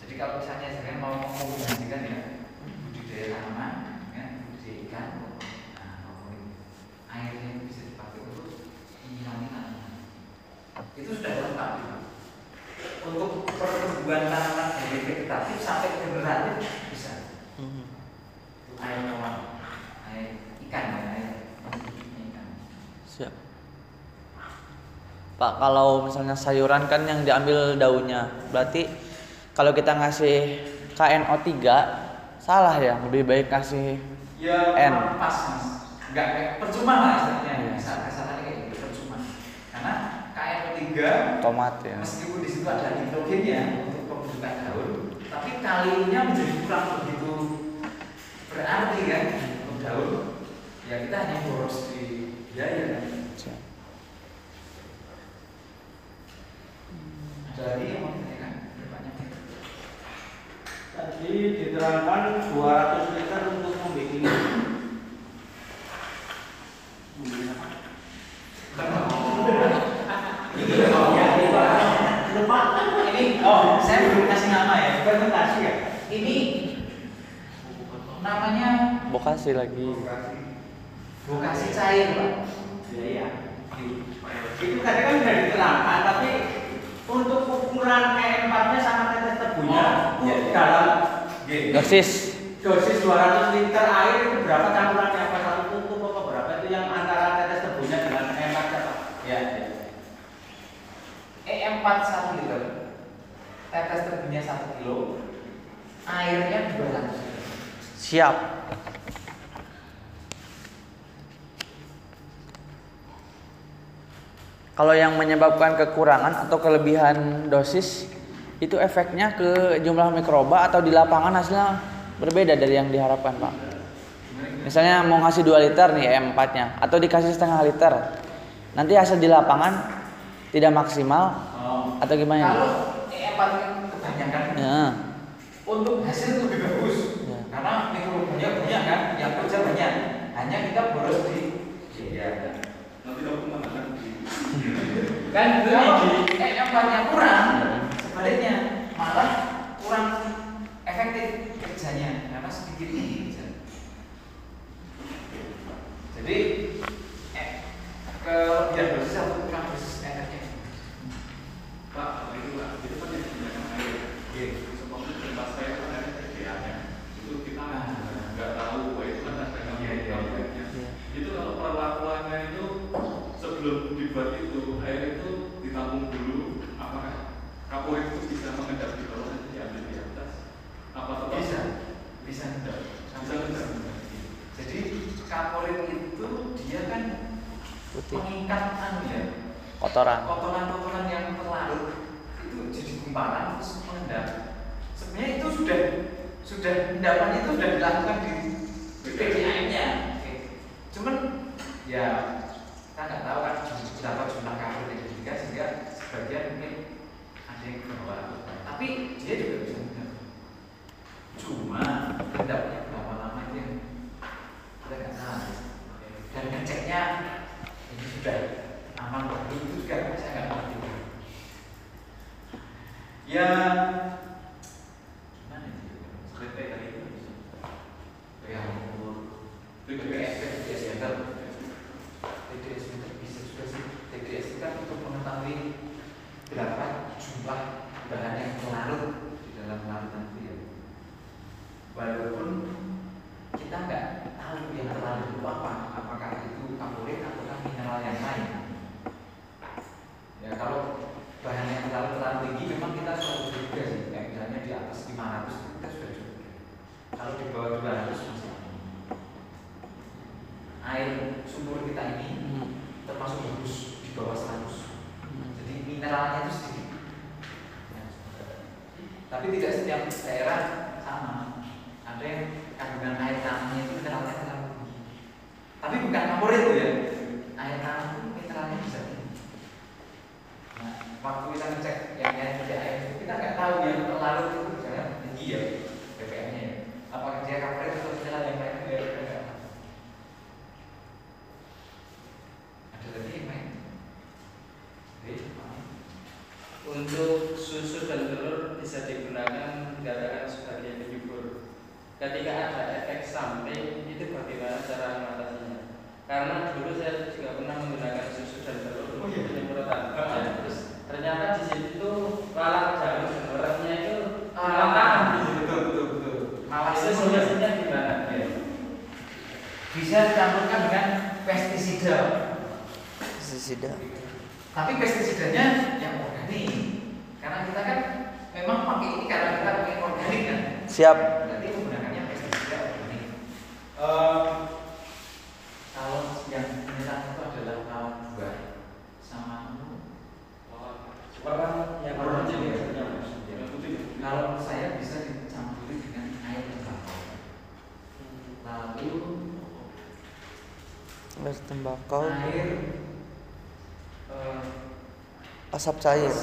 jadi kalau misalnya saya mau mengombinasikan ya budidaya tanaman ya budidaya ikan nah airnya itu bisa dipakai untuk menyirangi tanaman itu sudah lengkap untuk pertumbuhan tanaman dari vegetatif sampai generatif bisa Mhm. air kolam air ikan ya air ikan Siap. Pak, kalau misalnya sayuran kan yang diambil daunnya, berarti kalau kita ngasih KNO3 salah ya, lebih baik kasih Ya N. pas mas, nggak kayak percuma lah istilahnya. Iya. Bisa kesannya kayak gitu percuma. Karena KNO3 tomat ya. meskipun di situ ada nitrogennya untuk pembentukan daun, tapi kalinya menjadi kurang begitu berarti kan untuk daun. Ya kita hanya boros di biaya kan. Siap. Ada lagi yang mau ditanyakan? Banyak ya. Tadi diterangkan 200 liter untuk membuat ini. Ini oh saya belum kasih nama ya. Fermentasi ya? Ini namanya Bokasi lagi. vokasi cair pak. Iya, iya. Itu tadi kan sudah diterangkan, tapi untuk ukuran E4-nya sama tetes tebunya Oh, iya, iya. dalam Dosis. dosis 200 liter air itu berapa campurannya apa satu tutup apa berapa itu yang antara tetes tebunya dengan E4 nya Pak? Ya. E4 1 liter. Tetes tebunya 1 kilo. Airnya 200 liter. Siap. Kalau yang menyebabkan kekurangan atau kelebihan dosis itu efeknya ke jumlah mikroba atau di lapangan hasilnya berbeda dari yang diharapkan, Pak. Misalnya mau ngasih 2 liter nih E4-nya atau dikasih setengah liter. Nanti hasil di lapangan tidak maksimal Oh. atau gimana? Kalau E4 kan kebanyakan Ya. untuk hasil lebih bagus. Ya. Karena mikrobanya banyak kan, yang kerja banyak. Hanya kita boros di biaya. Nanti kamu mengatakan di Kan kalau E4-nya kurang, sebaliknya malah kurang efektif kerjanya. Karena sedikit ini. Jadi eh, kelebihan dosis atau kurang dosis efeknya. Pak, itu Pak, itu kan yang digunakan air. Iya. Seperti tempat saya kan ada kerjanya. Itu kita nggak tahu bahwa itu kan ada Ah. Iya, iya, iya. Iya. Itu kalau perlakuannya itu sebelum dibuat itu air itu ditampung dulu. Apakah kapur itu bisa mengendap di bawah nanti diambil di atas? Apa tetap Bisa, bisa enggak? Bisa enggak? Jadi kaporit itu dia kan Putih. mengikat anu ya, Kotoran. kotoran-kotoran yang terlarut itu jadi gumpalan terus mengendap. Sebenarnya itu sudah sudah endapan itu sudah dilakukan di PDAM-nya. Cuman ya kita nggak tahu kan berapa jumlah kapur yang diberikan sehingga sebagian mungkin Tapi dia juga bisa mengendap. Cuma endapnya berapa lama itu yang kita nggak. Dan ngeceknya ini sudah aman waktu itu juga saya nggak ngerti. Ya gimana itu? Sampai tadi itu. Ya umur TDS, TDS meter, TDS meter bisa juga sih. TDS itu kan untuk mengetahui berapa bahan yang terlarut di dalam larutan itu ya. Walaupun kita nggak tahu yang terlarut itu apa, apakah itu kaporit atau mineral yang lain. Ya kalau bahan yang terlalu terlalu tinggi memang kita selalu juga sih, kayak misalnya di atas 500 itu kita sudah cukup. Kalau di bawah 200 masih aman. Air sumur kita ini Hmm. termasuk bagus di bawah 100 jadi mineralnya itu sedikit Ya. tapi tidak setiap daerah sama ada yang kandungan air tanahnya itu mineralnya terlalu tinggi tapi bukan favorit tuh ya air tanah itu mineralnya bisa tinggi nah, waktu kita ngecek yang yang tidak air itu kita nggak tahu yang larut itu misalnya tinggi ya BPM-nya ya apakah dia favorit atau mineral yang lain itu ya kita nggak tahu ada lagi yang lain Oke, paham? Untuk susu dan telur bisa digunakan garakan sebagai penyubur. Ketika ada efek samping, itu bagaimana cara mengatasinya? Karena dulu saya juga pernah menggunakan susu dan telur Oh, iya. untuk penyemprotan. Ya, terus ternyata di situ lalat jarum sebenarnya itu malah tahan di situ. betul betul betul malah Itu semuanya solusinya gimana? Ya. bisa dicampurkan dengan pestisida Pestisida. tapi pestisidanya yang organik karena kita kan memang pakai ini karena kita pakai organik kan Siap. berarti menggunakannya pestisida organik Em, kalau yang menyerang itu adalah lawan buah sama Orang yang Orang orang jadi jadi yang kalau saya bisa dicampuri dengan air tembakau lalu Air tembakau, air eh, asap cair,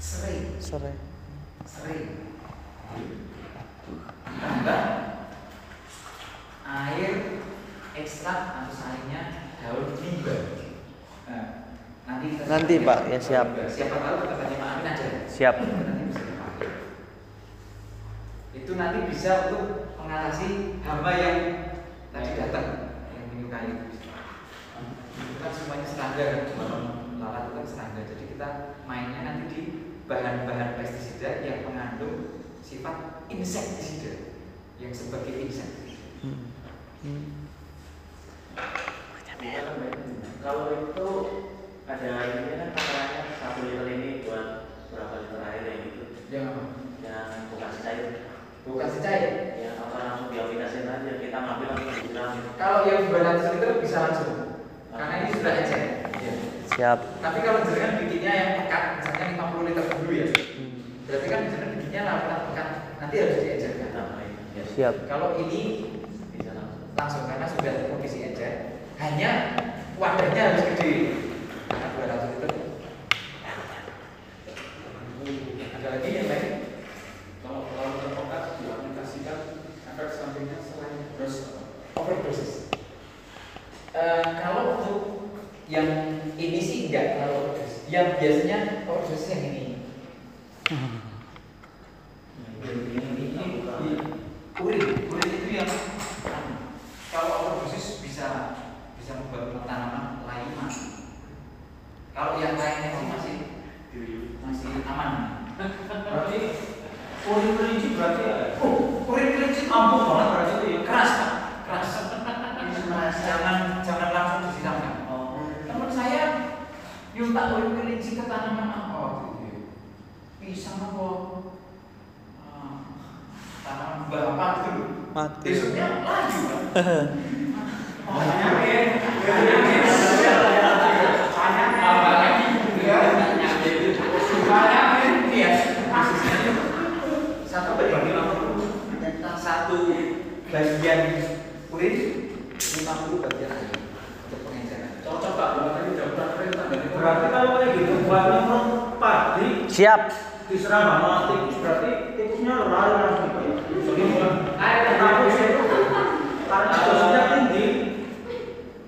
serai serai. serai tambah air ekstrak atau salingnya daun minggu nah, nanti kita Nanti, Pak, ya, siap. siapa tahu kita tanya Pak Amin aja. Siap. nanti bisa dipakai itu nanti bisa untuk mengatasi hama yang tadi datang yang menyukai. Itu kan semuanya serangga kan lalat itu kan serangga jadi kita mainnya nanti di bahan-bahan pestisida yang mengandung sifat insektisida yang sebagai insektisida Hmm. Hmm. Kalau itu ada ini kan takarannya satu liter ini buat berapa liter air ya gitu apa? yang bukan cair bukan secair ya apa langsung diaplikasikan aja kita ngambil langsung kalau yang 200 liter bisa langsung karena ini sudah Iya. Siap. tapi kalau jenengan bikinnya yang pekat misalnya 50 liter dulu ya. Hmm. berarti kan jenengan bikinnya larutan pekat. Nanti harus diecerkan tambahin ya. Siap. kalau ini bisa langsung langsung karena sudah terkondisi ecer hanya wadahnya harus gede. Karena 200 liter. Ada lagi yang lain? Kalau kalau terpokat diaplikasikan efek sampingnya selain terus overdosis. Eh, kalau untuk yang ini sih enggak kalau overdosis yang biasanya overdosis yang ini. Ini, ini, ini, urin urin itu yang kalau overdosis bisa bisa membuat tanaman lain mati kalau yang lainnya sih masih masih aman. Berarti urin kelinci berarti ya oh urin kelinci ampuh banget berarti itu ya keras pak keras jangan jangan langsung disiramkan oh teman saya nyuntak urin kelinci ke tanaman apa waktu itu ya? pisang apa Ah, tanaman buah apa gitu loh Mati. Besoknya laju kan satu berbagi satu bagian urin 50 bagian air untuk pengenceran cocok dari berarti kalau kayak gitu buat nyemprot padi Siap. diserang sama tikus berarti tikusnya lari langsung gitu ya jadi air kenapa sih itu karena dosisnya tinggi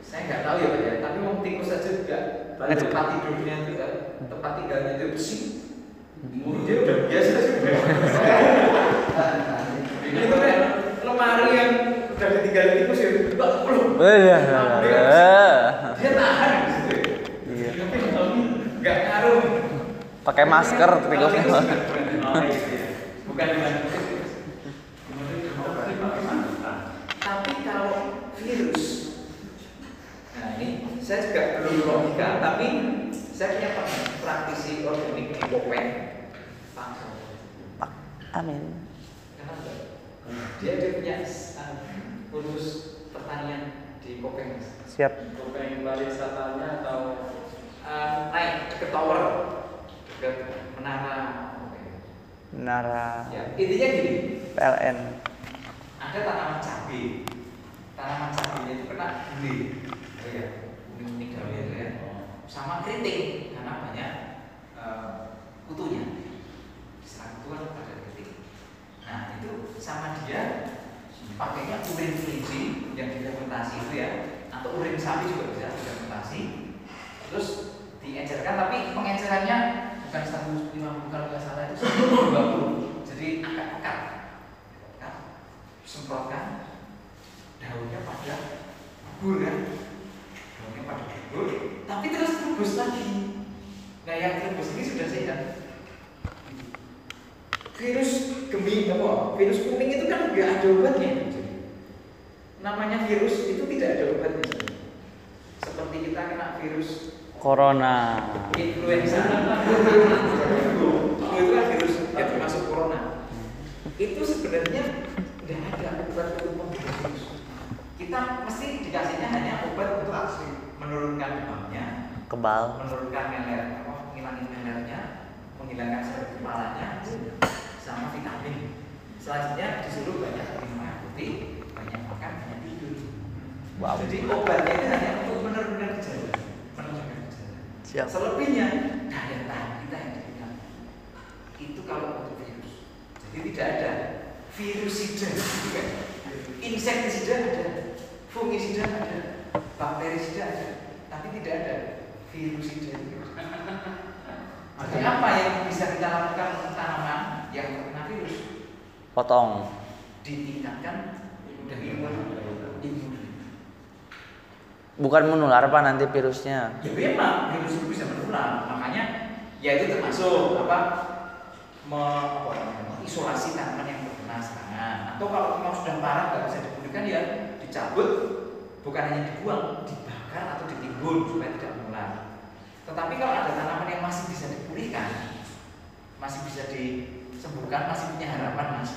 saya nggak tahu ya Pak ya tapi mau tikus saja juga Banyak. tempat tidurnya itu kan tempat tinggalnya itu besi dia udah biasa sudah itu kan lemari yang udah ditinggalin tikus ya belum Iya. dia tahan ya. Iya. Tapi nggak ngaruh Pakai masker tikusnya. bukan dengan tapi kalau virus nah ini saya juga belum logika tapi saya punya teman praktisi organik di Kopeng Pak Pak Amin. Kenapa? dia dia punya uh, kursus pertanian di Kopeng Mas. Siap. Topeng pariwisatanya atau Eh, naik ke tower ke menara apa ya? Menara ya intinya gini. PLN. ada tanaman cabai. Tanaman cabainya itu kena beli oh ya kuning daunnya itu ya sama keriting karena banyak eh, kutunya. Kutu kan ada keriting. Nah itu sama dia pakainya urin kelinci yang difermentasi itu ya. Atau urin sapi juga bisa difermentasi. Terus diencerkan tapi pengencerannya bukan 150 kalau nggak salah itu 120 jadi agak pekat kan semprotkan daunnya pada gugur kan daunnya pada gugur tapi terus rebus lagi nah yang rebus ini sudah sehat virus gemi apa virus kuning itu kan nggak ada obatnya Jadi, namanya virus itu tidak ada obatnya seperti kita kena virus Corona. influenza. Flu itu kan virus yang termasuk corona. Itu sebenarnya tidak ada obat untuk virus. Kita mesti dikasihnya hanya obat untuk menurunkan demamnya. Kebal. menurunkan meler apa menghilangin melernya menghilangkan sakit kepalanya sama vitamin. Selanjutnya disuruh banyak minum air putih banyak makan banyak tidur. Wow. jadi obatnya itu hanya untuk menurunkan gejala menurunkan gejala Siap. Selebihnya daya tahan kita yang diberikan. Itu kalau untuk virus. Jadi tidak ada virusida, insektisida ada, fungisida ada, bakterisida ada, tapi tidak ada virusida. Jadi apa yang bisa kita lakukan untuk tanaman yang terkena virus? Potong. Ditingkatkan imun imun. Bukan menular apa nanti virusnya. Ya memang virus itu bisa menular, makanya ya itu termasuk apa me, mengisolasi tanaman yang terkena serangan. Atau kalau memang sudah parah nggak bisa dipulihkan ya dicabut, bukan hanya dibuang, dibakar atau ditimbun supaya tidak menular. Tetapi kalau ada tanaman yang masih bisa dipulihkan, masih bisa disembuhkan, masih punya harapan mas,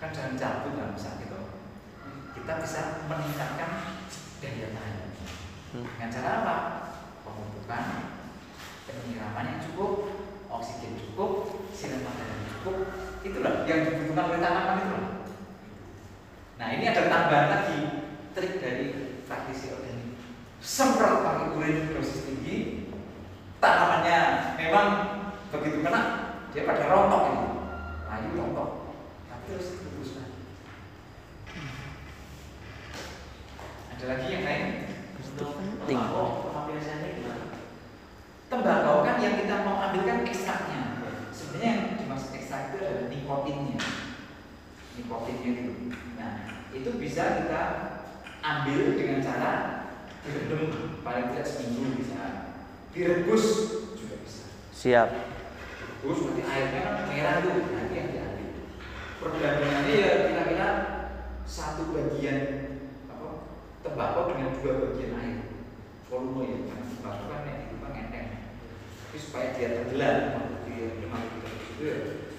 kan jangan cabut lah misal gitu. Kita bisa meningkatkan daya tahan. Hmm. Dengan cara apa? Pemupukan, penyiraman yang cukup, oksigen cukup, sinar matahari cukup. Itulah yang dibutuhkan oleh tanaman itu. Nah ini ada tambahan lagi trik dari praktisi organik. Semprot pakai urin dosis tinggi, tanamannya memang begitu kena dia pada rontok ini, layu rontok, tapi terus terus Ada lagi yang lain? Penting. gimana? Tembakau kan yang kita mau ambilkan ekstraknya. Sebenarnya yang dimaksud ekstrak itu adalah nikotinnya. Nikotinnya itu. Nah, itu bisa kita ambil dengan cara direndam paling tidak seminggu bisa. Direbus juga bisa. Siap. Terus nanti airnya kan merah tuh, nanti yang diambil. Perbandingannya ya kira-kira satu bagian apa tembakau dengan dua bagian air volume ya karena tembakau kan itu kan enteng. Tapi supaya dia tenggelam di lima liter itu ya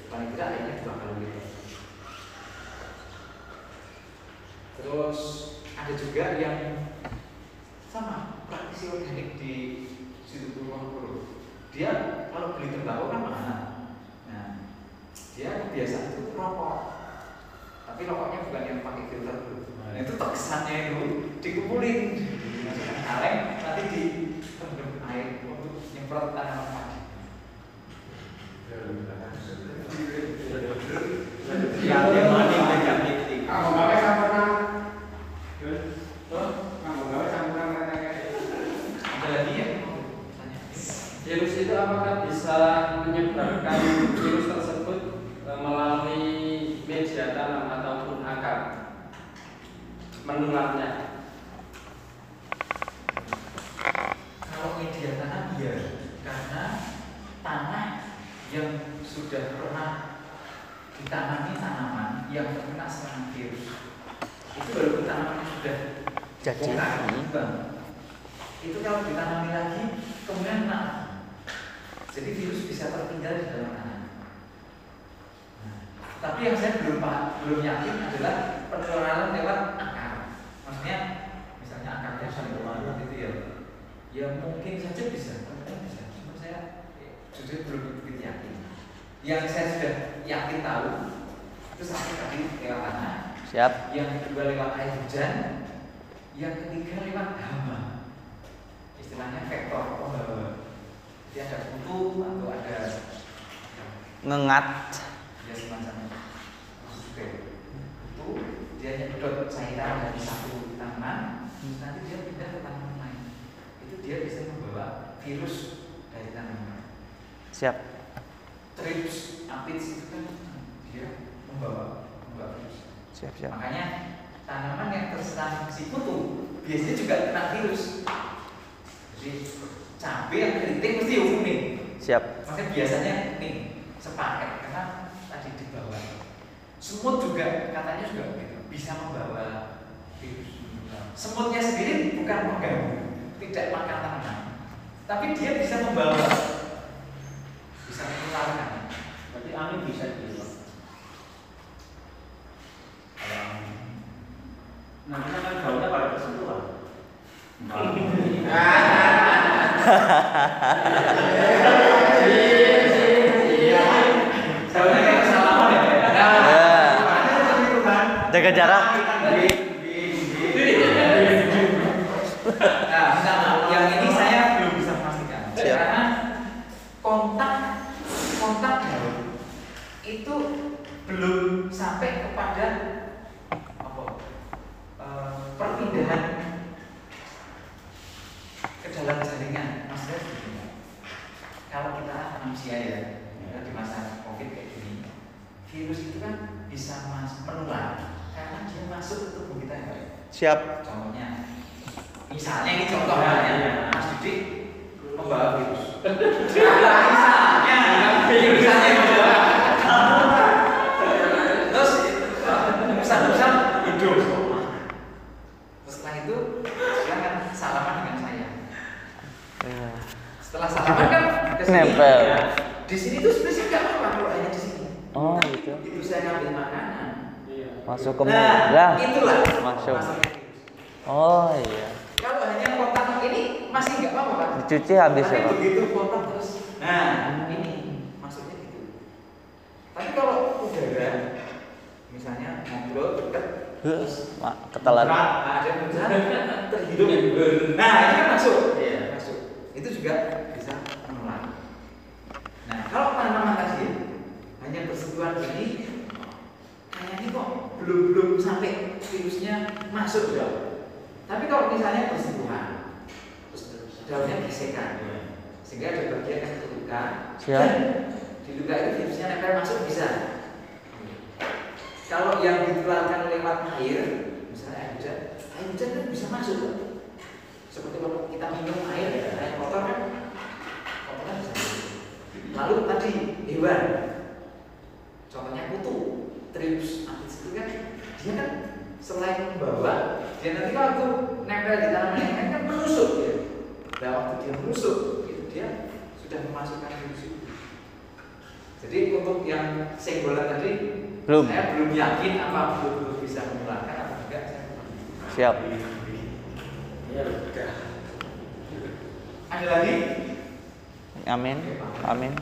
paling tidak airnya dua kali lipat. Terus ada juga yang sama praktisi organik di situ Purwokerto. Dia kalau beli tembakau kan mahal. Nah, dia kebiasaan itu rokok. Tapi rokoknya bukan yang pakai filter. Nah, itu terkesannya itu dikumpulin, kaleng, nanti di rendam air untuk nyemprot tanaman padi. Ya, dia mandi negatif. Kamu gawe campuran. Oh, Kamu gawe campuran kayak ada lagi yang mau tanya? virus itu apakah bisa menyebarkan virus tersebut e, melalui media tanam ataupun akar menularnya? Kalau media tanam iya, karena tanah yang sudah pernah ditanami tanaman yang terkena serangan virus itu baru tanaman yang sudah Jadi. bongkar, Bang. itu kalau ditanami lagi kemudian kena jadi virus bisa tertinggal di dalam tanah Nah, tapi yang saya belum paham, belum yakin adalah penularan lewat akar maksudnya misalnya akarnya sampai mana gitu ya ya mungkin saja bisa mungkin bisa cuma saya jujur belum begitu yakin yang saya sudah yakin tahu itu satu tadi lewat tanah Siap. yang kedua lewat air hujan yang ketiga lewat hama istilahnya vektor pembawa jadi ada kutu atau ada Ngengat. ya semacam oke itu dia nyedot cairan dari satu tanaman nanti dia pindah ke tanaman lain itu dia bisa membawa virus dari tanaman Siap. trips aphids itu kan dia membawa membawa virus Siap, siap. makanya tanaman yang terserang si kutu biasanya juga kena virus jadi cabai yang keriting mesti kuning Siap. makanya biasanya nih sepaket karena tadi di bawah semut juga katanya juga begitu. Bisa membawa virus semutnya sendiri bukan mengganggu tidak makan tanaman tapi dia bisa membawa bisa menularkan. Berarti angin bisa gitu. Nah, kita kan daunnya pada bersentuhan. Daunnya Jaga jarak. Nah, misalnya yang ini saya belum bisa memastikan Siap. karena kontak kontak daun itu belum sampai kepada apa eh, perpindahan ke dalam jaringan maksudnya begini kalau kita manusia ya kita di masa covid kayak gini virus itu kan bisa mas menular karena dia masuk ke tubuh kita ya Pak. Siap. Contohnya, misalnya ini contohnya ya, Mas Didik membawa virus. misalnya, misalnya membawa. Terus besar-besar hidup. Terus setelah itu silakan salaman dengan saya. Ya. Setelah salaman kan ke sini. Nempel. Ya. Di sini tuh sebenarnya nggak apa-apa kalau hanya di sini. Oh, gitu. Itu saya ngambil makanan. Masuk ke mulut. Nah, Lah. itulah Masuk. masuknya virus. Oh iya. Kalau hanya kontak ini masih nggak apa-apa. Dicuci habis ya, Tapi Pak. begitu kontak terus. Nah, ini maksudnya gitu. Tapi kalau udara, misalnya ngobrol dekat, Huh, mak, ketelan. berat, nah, ada bencana terhidup. Nah, ini kan masuk. Iya, masuk. Itu juga bisa menular. Nah, kalau tanaman tadi hanya bersentuhan ini, kayaknya kok belum belum sampai virusnya masuk ya. Tapi kalau misalnya terus daunnya gesekan, sehingga ada bagian yang terluka. Siap. Dan di luka itu virusnya nempel masuk bisa. Kalau yang ditularkan lewat air, misalnya air hujan, air hujan kan bisa masuk. Seperti kalau kita minum air, air kotor kan, kotor kan bisa masuk. Lalu tadi hewan, contohnya kutu, trips apis itu kan, dia kan selain membawa, dia nanti waktu nempel di tanaman yang lain kan menusuk dia. Nah waktu dia menusuk, itu dia sudah memasukkan virus itu. Jadi untuk yang senggolan tadi, Belum. saya belum yakin apa betul-betul bisa menularkan atau enggak. Saya belum. Siap. Ya udah. Ada lagi? Amin. Amin.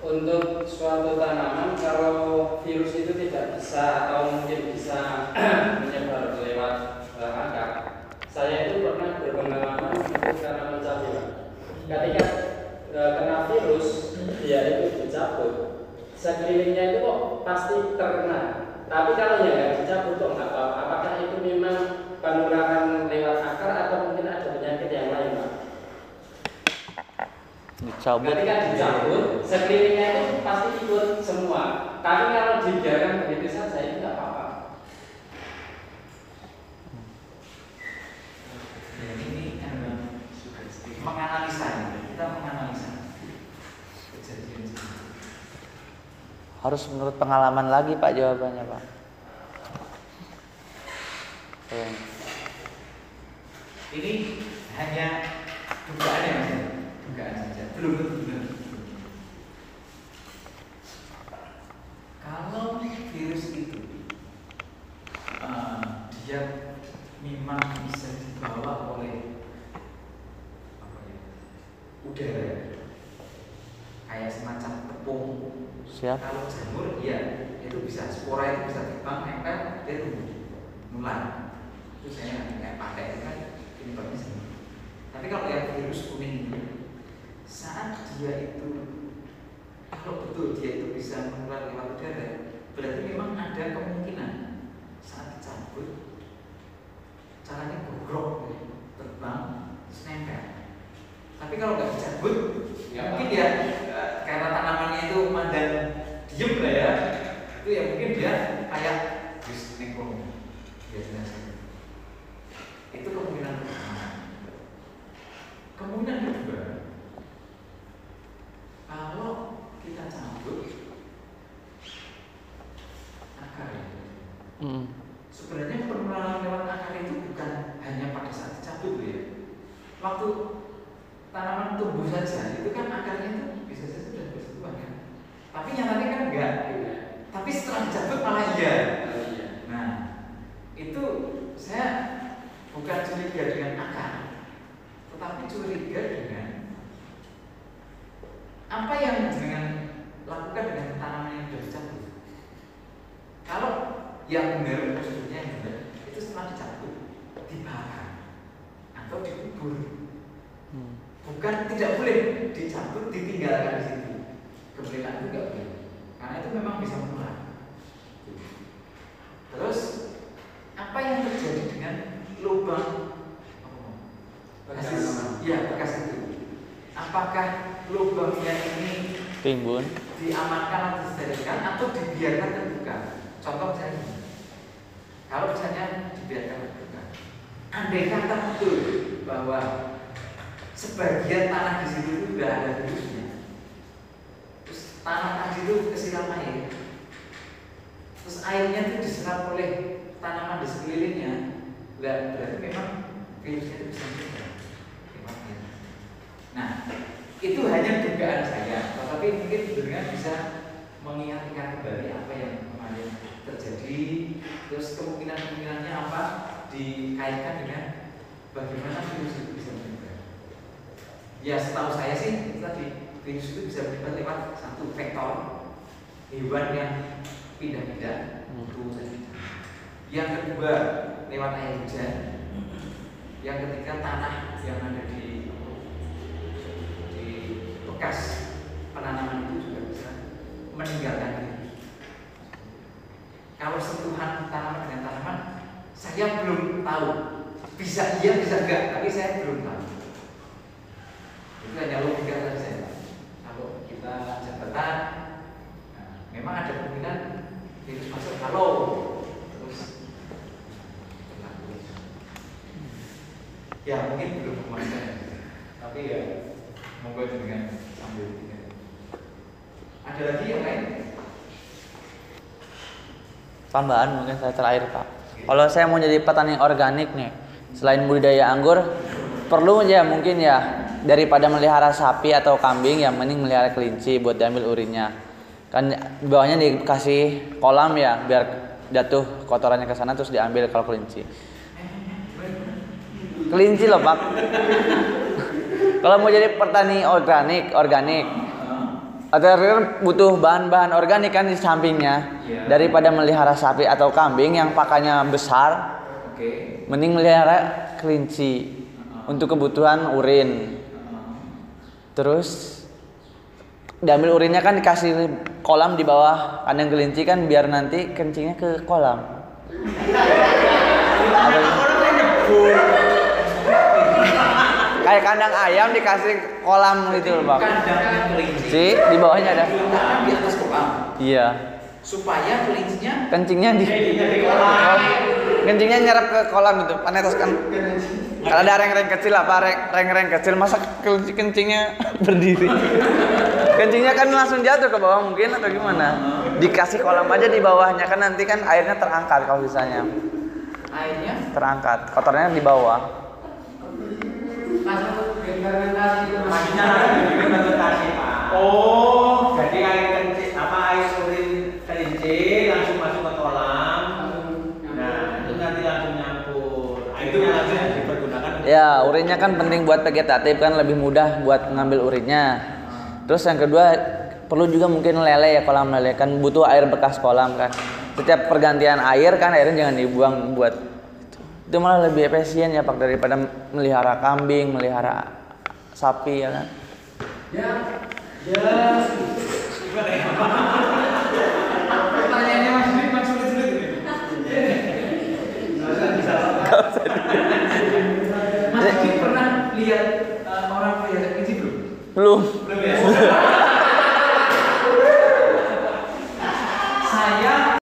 Untuk suatu tanaman kalau virus itu tidak bisa atau mungkin bisa menyebar lewat eh, akar, saya itu pernah berpengalaman untuk tanaman cabai. Ketika eh, kena virus, dia itu dicabut, sekelilingnya itu kok pasti terkena. Tapi kalau yang dicabut kok nggak apa Apakah itu memang penularan lewat akar atau mungkin ada penyakit yang lain, Pak? Dicabut. Ketika dicabut, sekelilingnya itu pasti ikut semua. Tapi kalau dibiarkan begitu saja itu nggak apa-apa. Ya, ini kan menganalisa, kita menganalisa. Harus menurut pengalaman lagi Pak jawabannya Pak. Eh, Ini hanya dugaan ya mas, dugaan saja, belum tentu benar. Kalau virus itu uh, dia memang bisa dibawa oleh apa ya, udara, kayak semacam tepung. Siap. Kalau jamur, ya itu bisa spora itu bisa terbang nempel dia tumbuh nular itu saya nggak pakai itu kan penyebabnya sendiri tapi kalau yang virus kuning saat dia itu kalau betul dia itu bisa menular lewat udara berarti memang ada kemungkinan saat dicabut caranya gogrok gitu, terbang terus nempel tapi kalau nggak dicabut ya mungkin ya eh, karena tanamannya itu mandan diem lah ya itu ya mungkin dia kayak bis nengkong biasanya sih. itu kemungkinan pertama kemungkinan kedua kalau kita cabut akar itu Hmm. sebenarnya penularan lewat akar itu bukan hanya pada saat dicabut loh ya waktu tanaman tumbuh saja itu kan akarnya itu bisa saja sudah bersentuhan kan tapi nyatanya kan enggak tapi setelah dicabut malah iya nah itu saya bukan curiga dengan akar tetapi curiga dengan apa yang dengan lakukan dengan tanaman yang sudah dicabut kalau yang benar maksudnya yang benar itu setelah dicabut dibakar atau dikubur Hmm. bukan tidak boleh dicabut ditinggalkan di situ kebenaran itu nggak boleh karena itu memang bisa menular terus apa yang terjadi dengan lubang Bekas. bekas ya bekas itu apakah lubangnya ini Timbun. diamankan atau disterilkan atau dibiarkan terbuka. Contoh misalnya kalau misalnya dibiarkan terbuka, andai kata betul bahwa sebagian tanah di situ itu sudah ada virusnya, terus tanah tadi itu kesiram air, terus airnya itu diserap oleh tanaman di sekelilingnya, berarti memang virusnya itu bisa menyebar. Nah, itu hanya dugaan saya, tetapi mungkin dengan bisa mengingatkan kembali apa yang kemarin terjadi, terus kemungkinan-kemungkinannya apa dikaitkan dengan bagaimana virus itu bisa menyebar. Ya setahu saya sih itu tadi virus itu bisa menyebar lewat satu vektor hewan yang pindah-pindah Hmm. itu saja. Yang kedua lewat air hujan. Yang ketiga tanah yang ada di bekas penanaman itu juga bisa meninggalkan virus. Kalau sentuhan tanaman dengan tanaman, saya belum tahu. Bisa iya, bisa enggak, tapi saya belum tahu. Itu hanya logika saja saya. Kalau kita jabatan, nah, memang ada kemungkinan virus masuk halo, terus. Ya mungkin belum kemarin, tapi ya monggo dengan Ada lagi yang lain? Tambahan mungkin saya terakhir Pak. Kalau saya mau jadi petani organik nih, selain budidaya anggur, perlu ya mungkin ya daripada melihara sapi atau kambing yang mending melihara kelinci buat diambil urinnya. Kan bawahnya dikasih kolam ya biar jatuh kotorannya ke sana terus diambil kalau kelinci. Kelinci loh Pak. Kalau mau jadi petani organik, organik, atau butuh bahan-bahan organik kan di sampingnya. Iya. daripada melihara sapi atau kambing yang pakannya besar Oke. mending melihara kelinci untuk kebutuhan urin. Terus diambil urinnya kan dikasih kolam di bawah kandang kelinci kan biar nanti kencingnya ke kolam. Apa- kayak kandang ayam dikasih kolam gitu loh kelinci. Si, di bawahnya ada. Di atas kolam. Iya. Supaya kelincinya kencingnya di kencingnya nyerap ke kolam gitu panetos kan? Kalau ada reng-reng kecil apa reng- reng-reng kecil masa kelinci kencingnya berdiri? Kencingnya kan langsung jatuh ke bawah mungkin atau gimana? Dikasih kolam aja di bawahnya kan nanti kan airnya terangkat kalau sisanya airnya? Terangkat kotornya di bawah Masuk fermentasi itu Maksudnya nanti fermentasi pak. Oh, jadi air kencing apa air urin kelinci langsung masuk ke kolam. Nah, itu nanti langsung nyampur. Nah, itu yang nanti dipergunakan. ya urin urinnya kan penting buat vegetatif kan lebih mudah buat ngambil urinnya. Terus yang kedua perlu juga mungkin lele ya kolam lele kan butuh air bekas kolam kan. Setiap pergantian air kan airnya jangan dibuang buat itu. Malah lebih efisien ya Pak daripada melihara kambing, melihara sapi ya kan. Pertanyaannya Mas Dwi Mas sulit-sulit ini. Mas Dwi pernah lihat eh, orang pelihara kelinci belum? Belum. Belum ya?